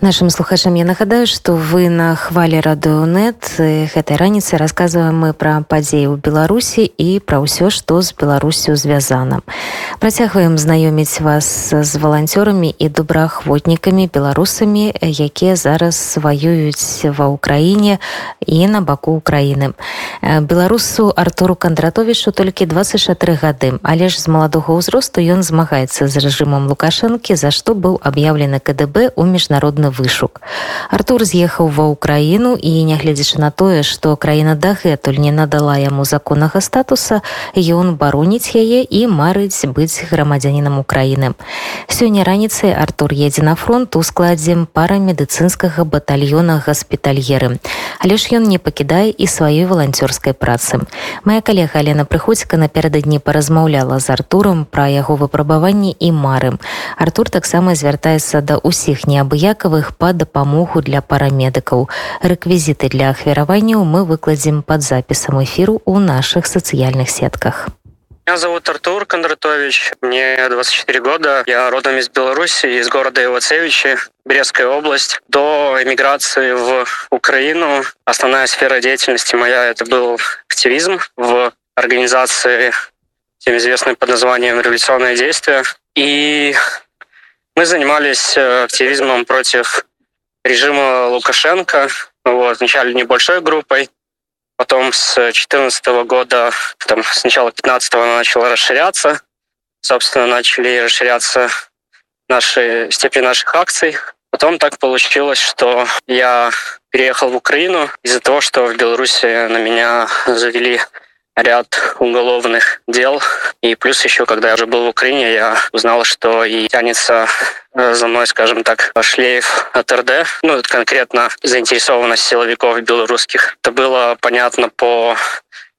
Нашим слухачам я нагадаю, што вы на хвалі радыонет гэтай раніцы расказваем мы пра падзеі ў Беларусі і пра ўсё, што з Беларусю звязана. Працягваем знаёміць вас з валанцёрамі і добраахвотнікамі беларусамі, якія зараз ваююць ва ўкраіне і на баку ўкраіны. Беларусу Артуру Кандратовічу толькі 24 гады, але ж з маладога ўзросту ён змагаецца з рэжымам Лукашэнкі, за што быў аб'яўлены КДБ ў міжнародны пэўны вышук. Артур з'ехаў ва ўкраіну і нягледзячы на тое, што краіна дагэтуль не надала яму законнага статуса, ён бароніць яе і марыць быць грамадзянінам Украіны. Сёння раніцай Артур едзе на фронт у складзе парамедыцынскага батальёна гаспітальеры. Але ж ён не пакідае і сваёй валанцёрскай працы. Мая калега Алена прыходзька напярэдадні паразмаўляла з Артурам пра яго выпрабаванні і мары. Артур таксама звяртаецца да ўсіх неабыякавых гатовых па дапамогу для парамедыкаў. Рэквізіты для ахвяраванняў мы выкладзем под запісам эфіру ў наших сацыяльных сетках. Меня зовут Артур Кондратович, мне 24 года, я родом из Беларуси, из города Ивацевичи, Брестская область. До эмиграции в Украину основная сфера деятельности моя это был активизм в организации, всем известной под названием «Революционное действие». И мы занимались э, активизмом против режима Лукашенко. Вот, вначале небольшой группой, потом с 2014 года, там, сначала 15 начало расширяться. Собственно, начали расширяться наши, степень наших акций. Потом так получилось, что я переехал в Украину из-за того, что в Беларуси на меня завели ряд уголовных дел. И плюс еще, когда я уже был в Украине, я узнал, что и тянется э, за мной, скажем так, шлейф от РД, ну, конкретно заинтересованность силовиков белорусских. Это было понятно по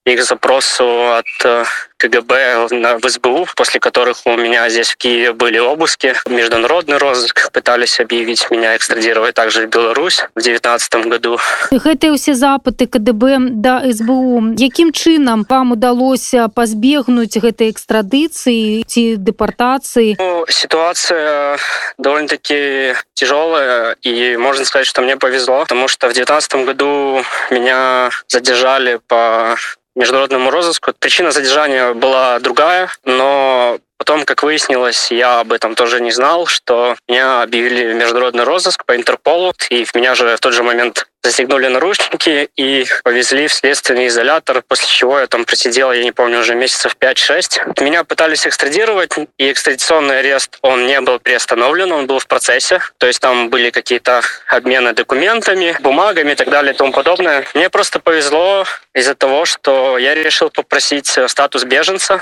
их запросу от э, КГБ в СБУ, после которых у меня здесь в Киеве были обыски. Международный розыск пытались объявить меня экстрадировать также в Беларусь в 2019 году. Гэтыя ўсе запыты КДБ да СБУ. Якім чынам вам удалося пазбегнуць гэтай экстрадыцыі ці дэпартацыі? Ну, ситуация довольно-таки тяжелая, и можно сказать, что мне повезло, потому что в 2019 году меня задержали по международному розыску. Причина задержания была другая, но Потом, как выяснилось, я об этом тоже не знал, что меня объявили в международный розыск по Интерполу, и в меня же в тот же момент застегнули наручники и повезли в следственный изолятор, после чего я там просидел, я не помню, уже месяцев 5-6. Меня пытались экстрадировать, и экстрадиционный арест, он не был приостановлен, он был в процессе. То есть там были какие-то обмены документами, бумагами и так далее и тому подобное. Мне просто повезло из-за того, что я решил попросить статус беженца,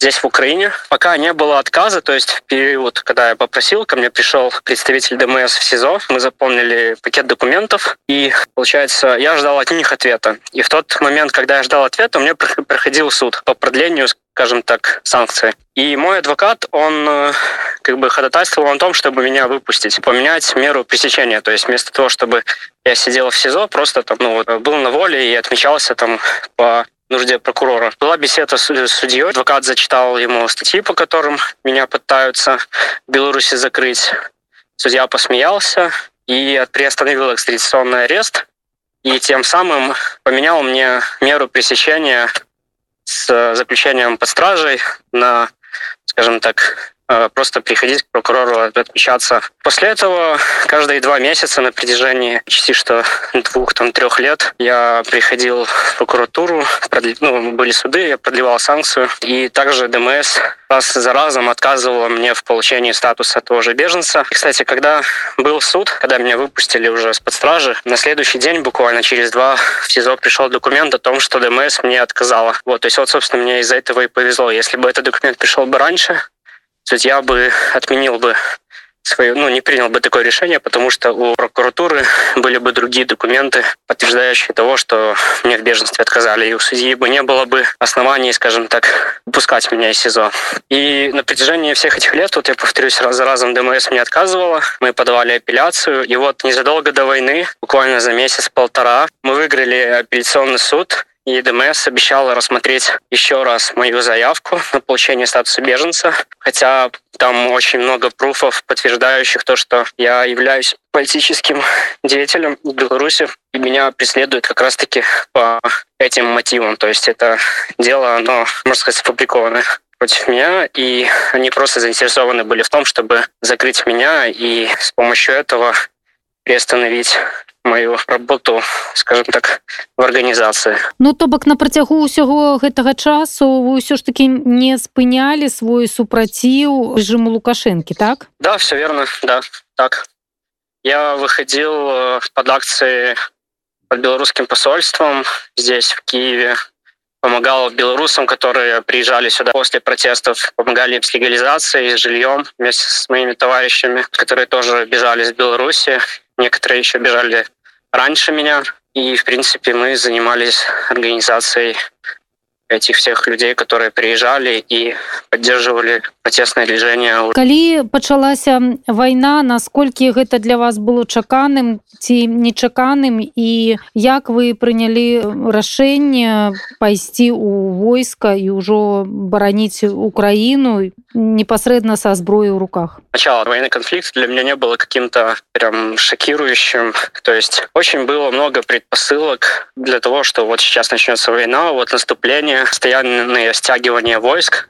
здесь, в Украине. Пока не было отказа, то есть в период, когда я попросил, ко мне пришел представитель ДМС в СИЗО, мы заполнили пакет документов, и, получается, я ждал от них ответа. И в тот момент, когда я ждал ответа, у меня проходил суд по продлению, скажем так, санкций. И мой адвокат, он э, как бы ходатайствовал о том, чтобы меня выпустить, поменять меру пресечения. То есть вместо того, чтобы я сидел в СИЗО, просто там, ну, был на воле и отмечался там по нужде прокурора. Была беседа с судьей, адвокат зачитал ему статьи, по которым меня пытаются в Беларуси закрыть. Судья посмеялся и приостановил экстрадиционный арест, и тем самым поменял мне меру пресечения с заключением под стражей на, скажем так, Э, просто приходить к прокурору, отмечаться. После этого каждые два месяца на протяжении почти что двух, там, трех лет я приходил в прокуратуру, продли... ну, были суды, я продлевал санкцию. И также ДМС раз за разом отказывала мне в получении статуса того же беженца. И, кстати, когда был суд, когда меня выпустили уже с-под стражи, на следующий день, буквально через два, в СИЗО пришел документ о том, что ДМС мне отказала. Вот, то есть вот, собственно, мне из-за этого и повезло. Если бы этот документ пришел бы раньше, судья бы отменил бы свое, ну, не принял бы такое решение, потому что у прокуратуры были бы другие документы, подтверждающие того, что мне в беженстве отказали, и у судьи бы не было бы оснований, скажем так, выпускать меня из СИЗО. И на протяжении всех этих лет, вот я повторюсь, раз за разом ДМС мне отказывала, мы подавали апелляцию, и вот незадолго до войны, буквально за месяц-полтора, мы выиграли апелляционный суд, и ДМС обещала рассмотреть еще раз мою заявку на получение статуса беженца, хотя там очень много пруфов, подтверждающих то, что я являюсь политическим деятелем в Беларуси, и меня преследуют как раз-таки по этим мотивам. То есть это дело, оно, можно сказать, сфабрикованное против меня, и они просто заинтересованы были в том, чтобы закрыть меня и с помощью этого приостановить мою работу скажем так в арганізацыі Ну то бок на працягу ўсяго гэтага часу вы ўсё ж таки не спынялі свой супраціў режиму лукашэнкі так да все верно да так я выходил э, под акции под белорусским посольством здесь в киеве помогал белорусам которые приезжали сюда после протестов помогали им с легализацией с жильем вместе с моими товарищами которые тоже бежали из беларуси некоторые еще бежали раньше меня. И, в принципе, мы занимались организацией этих всех людей, которые приезжали и поддерживали протестное движение. Калі пачалася вайна, насколькі гэта для вас было чаканым ці нечаканым і як вы прынялі рашэнне пайсці ў войска і ўжо бараніць Украіну непосредственно со зброей в руках? Начало военный конфликт для меня не было каким-то прям шокирующим. То есть очень было много предпосылок для того, что вот сейчас начнется война, вот наступление, постоянное стягивание войск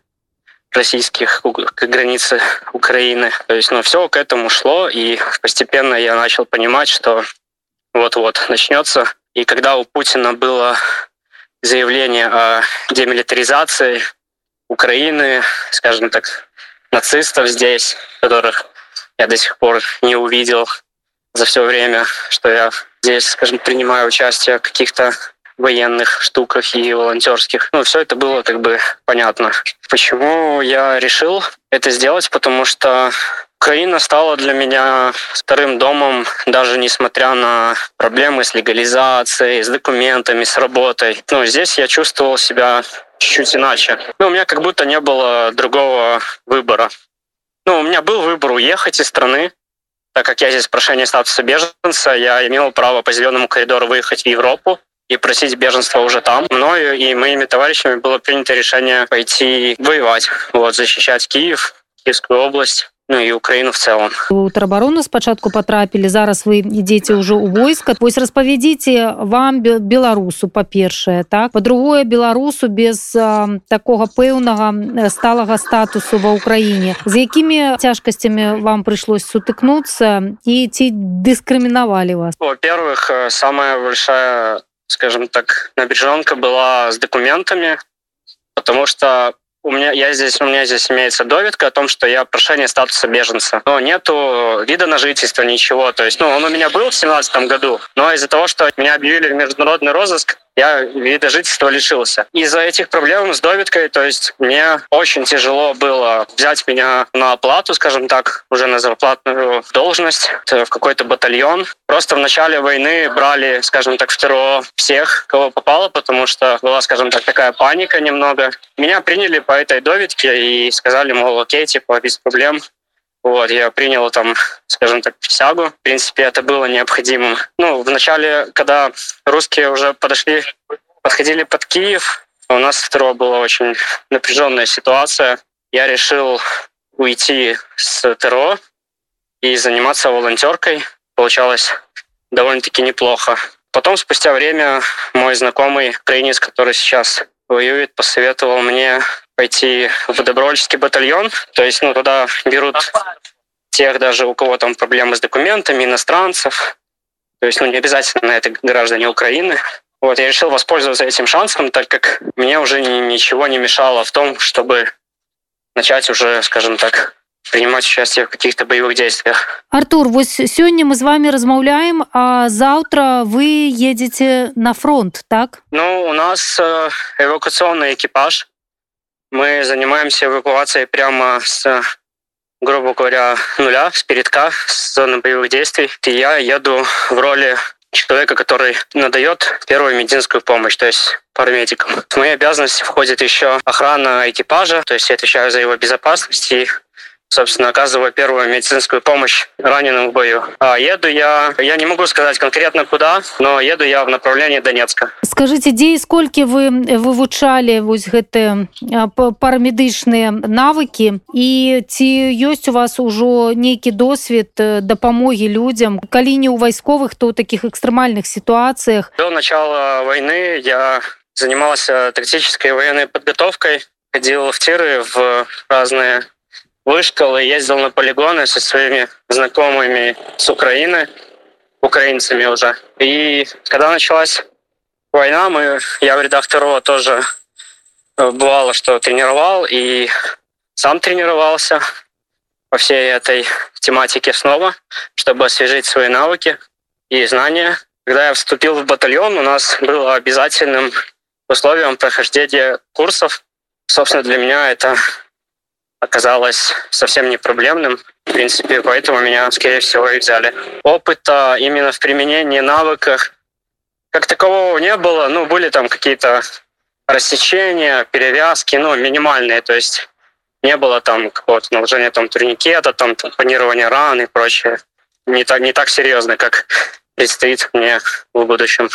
российских к границе Украины. То есть, ну, все к этому шло, и постепенно я начал понимать, что вот-вот начнется. И когда у Путина было заявление о демилитаризации, Украины, скажем так, нацистов здесь, которых я до сих пор не увидел за все время, что я здесь, скажем, принимаю участие в каких-то военных штуках и волонтерских. Ну, все это было как бы понятно. Почему я решил это сделать? Потому что Украина стала для меня вторым домом, даже несмотря на проблемы с легализацией, с документами, с работой. Ну, здесь я чувствовал себя чуть-чуть иначе. Ну, у меня как будто не было другого выбора. Ну, у меня был выбор уехать из страны, так как я здесь прошение статуса беженца, я имел право по зеленому коридору выехать в Европу и просить беженства уже там. Мною и моими товарищами было принято решение пойти воевать, вот, защищать Киев, Киевскую область ну і Украіну в целом у тэрабарону спачатку потрапілі зараз вы ідзеце ўжо ў войска вось распавядзіце вам беларусу па-першае так по-другое беларусу без а, такога пэўнага сталага статусу ва ўкраіне з якімі цяжкасцямі вам прыйшлось сутыкнуцца і ці дыскрымінавалі вас во-первых самая большая скажем так набежонка была с документами потому что у меня я здесь у меня здесь имеется доведка о том, что я прошение статуса беженца, но нету вида на жительство ничего. То есть, ну, он у меня был в семнадцатом году, но из-за того, что меня объявили в международный розыск, я вида жительства лишился. Из-за этих проблем с доведкой, то есть мне очень тяжело было взять меня на оплату, скажем так, уже на зарплатную должность в какой-то батальон. Просто в начале войны брали, скажем так, второго всех, кого попало, потому что была, скажем так, такая паника немного. Меня приняли по этой доведке и сказали, мол, окей, типа, без проблем, вот, я принял там, скажем так, присягу. В принципе, это было необходимым. Ну, в начале, когда русские уже подошли, подходили под Киев, у нас второго была очень напряженная ситуация. Я решил уйти с ТРО и заниматься волонтеркой. Получалось довольно-таки неплохо. Потом, спустя время, мой знакомый украинец, который сейчас воюет, посоветовал мне пойти в добровольческий батальон. То есть, ну, туда берут тех даже, у кого там проблемы с документами, иностранцев. То есть, ну, не обязательно это граждане Украины. Вот, я решил воспользоваться этим шансом, так как мне уже ничего не мешало в том, чтобы начать уже, скажем так, принимать участие в каких-то боевых действиях. Артур, вот сегодня мы с вами размовляем, а завтра вы едете на фронт, так? Ну, у нас э, эвакуационный экипаж. Мы занимаемся эвакуацией прямо с, грубо говоря, нуля, с передка, с зоны боевых действий. И я еду в роли человека, который надает первую медицинскую помощь, то есть парамедикам. В мои обязанности входит еще охрана экипажа, то есть я отвечаю за его безопасность и собственно, оказываю первую медицинскую помощь раненым в бою. А еду я, я не могу сказать конкретно куда, но еду я в направлении Донецка. Скажите, где и сколько вы вывучали вот эти парамедычные навыки и ці есть у вас уже некий досвед допомоги людям, коли не у войсковых, то в таких экстремальных ситуациях? До начала войны я занимался тактической военной подготовкой, ходил в тиры в разные вышкалы, ездил на полигоны со своими знакомыми с Украины, украинцами уже. И когда началась война, мы, я в рядах второго тоже э, бывало, что тренировал и сам тренировался по всей этой тематике снова, чтобы освежить свои навыки и знания. Когда я вступил в батальон, у нас было обязательным условием прохождения курсов. Собственно, для меня это оказалось совсем не проблемным. В принципе, поэтому меня, скорее всего, и взяли. Опыта именно в применении навыках как такового не было. Ну, были там какие-то рассечения, перевязки, ну, минимальные. То есть не было там какого-то наложения там турникета, там планирования ран и прочее. Не так, не так серьезно, как предстоит мне в будущем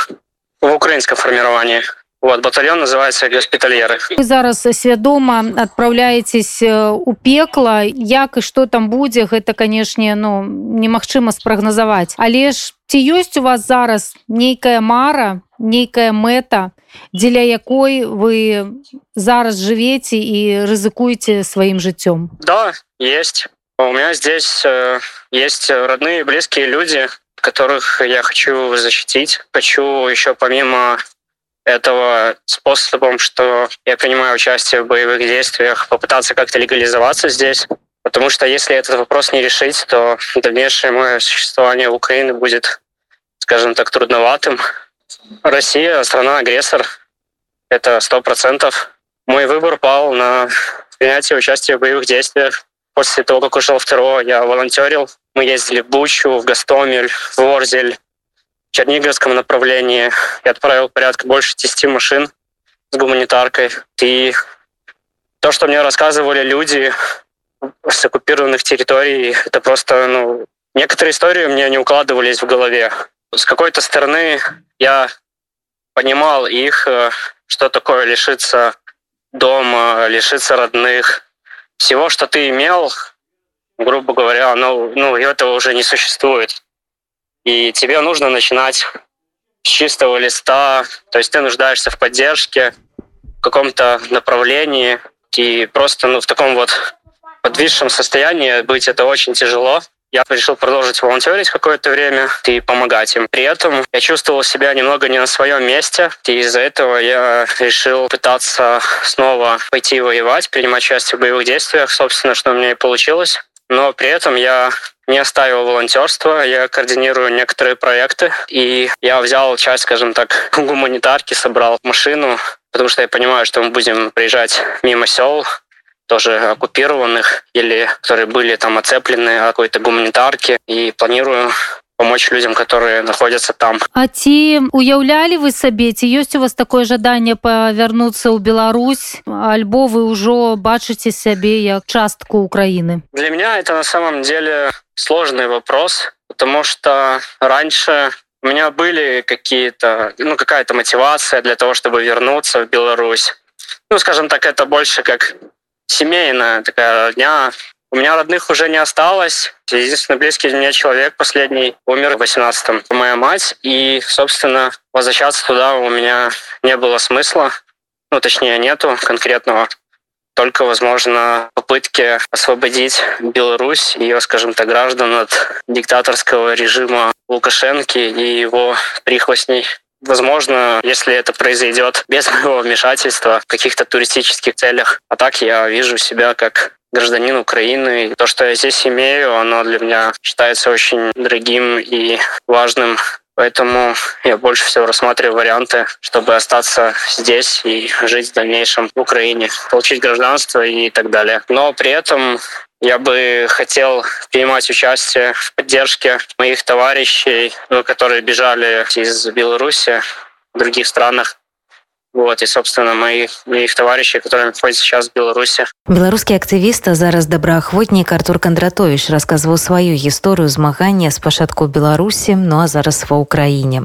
в украинском формировании. Вот, батальон называется госпитальеры. Вы зараз свядома отправляетесь э, у пекла. Як и что там будзе это конечно ну немагчыма спрагназаваць але ж ці ёсць у вас зараз нейкая мара нейкая мэта дзеля якой вы зараз живете и рызыкуеце сваім жыццём да есть. У меня здесь э, есть родные близкие люди которых я хочу защитить. Хочу еще помимо этого способом, что я принимаю участие в боевых действиях, попытаться как-то легализоваться здесь. Потому что если этот вопрос не решить, то дальнейшее мое существование в Украине будет, скажем так, трудноватым. Россия — страна-агрессор. Это сто процентов. Мой выбор пал на принятие участия в боевых действиях. После того, как ушел второго, я волонтерил. Мы ездили в Бучу, в Гастомель, в Ворзель, Черниговском направлении. Я отправил порядка больше 10 машин с гуманитаркой. И то, что мне рассказывали люди с оккупированных территорий, это просто, ну, некоторые истории мне не укладывались в голове. С какой-то стороны я понимал их, э, что такое лишиться дома, лишиться родных. Всего, что ты имел, грубо говоря, ну, ну этого уже не существует и тебе нужно начинать с чистого листа, то есть ты нуждаешься в поддержке, в каком-то направлении, и просто ну, в таком вот подвисшем состоянии быть это очень тяжело. Я решил продолжить волонтерить какое-то время и помогать им. При этом я чувствовал себя немного не на своем месте, и из-за этого я решил пытаться снова пойти воевать, принимать участие в боевых действиях, собственно, что у меня и получилось. Но при этом я не оставил волонтерство, я координирую некоторые проекты, и я взял часть, скажем так, гуманитарки, собрал машину, потому что я понимаю, что мы будем приезжать мимо сел, тоже оккупированных или которые были там оцеплены какой-то гуманитарки. И планирую помочь людям, которые находятся там. А ці уяўлялі вы сабе ці ёсць у вас такое жаданне павярнуцца ў Беларусь альбо вы ўжо бачыце сябе як частку Украины для меня это на самом деле сложный вопрос потому что раньше у меня были какие-то ну какая-то мотивация для того чтобы вернуться в Беларусь. Ну скажем так это больше как семейная такая дня у меня родных уже не осталось. Единственный близкий мне человек последний умер в 18-м. Моя мать. И, собственно, возвращаться туда у меня не было смысла. Ну, точнее, нету конкретного. Только, возможно, попытки освободить Беларусь, ее, скажем так, граждан от диктаторского режима Лукашенки и его прихвостней. Возможно, если это произойдет без моего вмешательства в каких-то туристических целях. А так я вижу себя как гражданин Украины. То, что я здесь имею, оно для меня считается очень дорогим и важным. Поэтому я больше всего рассматриваю варианты, чтобы остаться здесь и жить в дальнейшем в Украине, получить гражданство и так далее. Но при этом я бы хотел принимать участие в поддержке моих товарищей, которые бежали из Беларуси в других странах. Вот, и, собственно, моих, моих товарищей, которые находятся сейчас в Беларуси. Белорусский активист, а зараз добраахвотнік Артур Кондратович рассказывал свою историю змагання с пачатку Беларуси, ну а зараз ва Украине.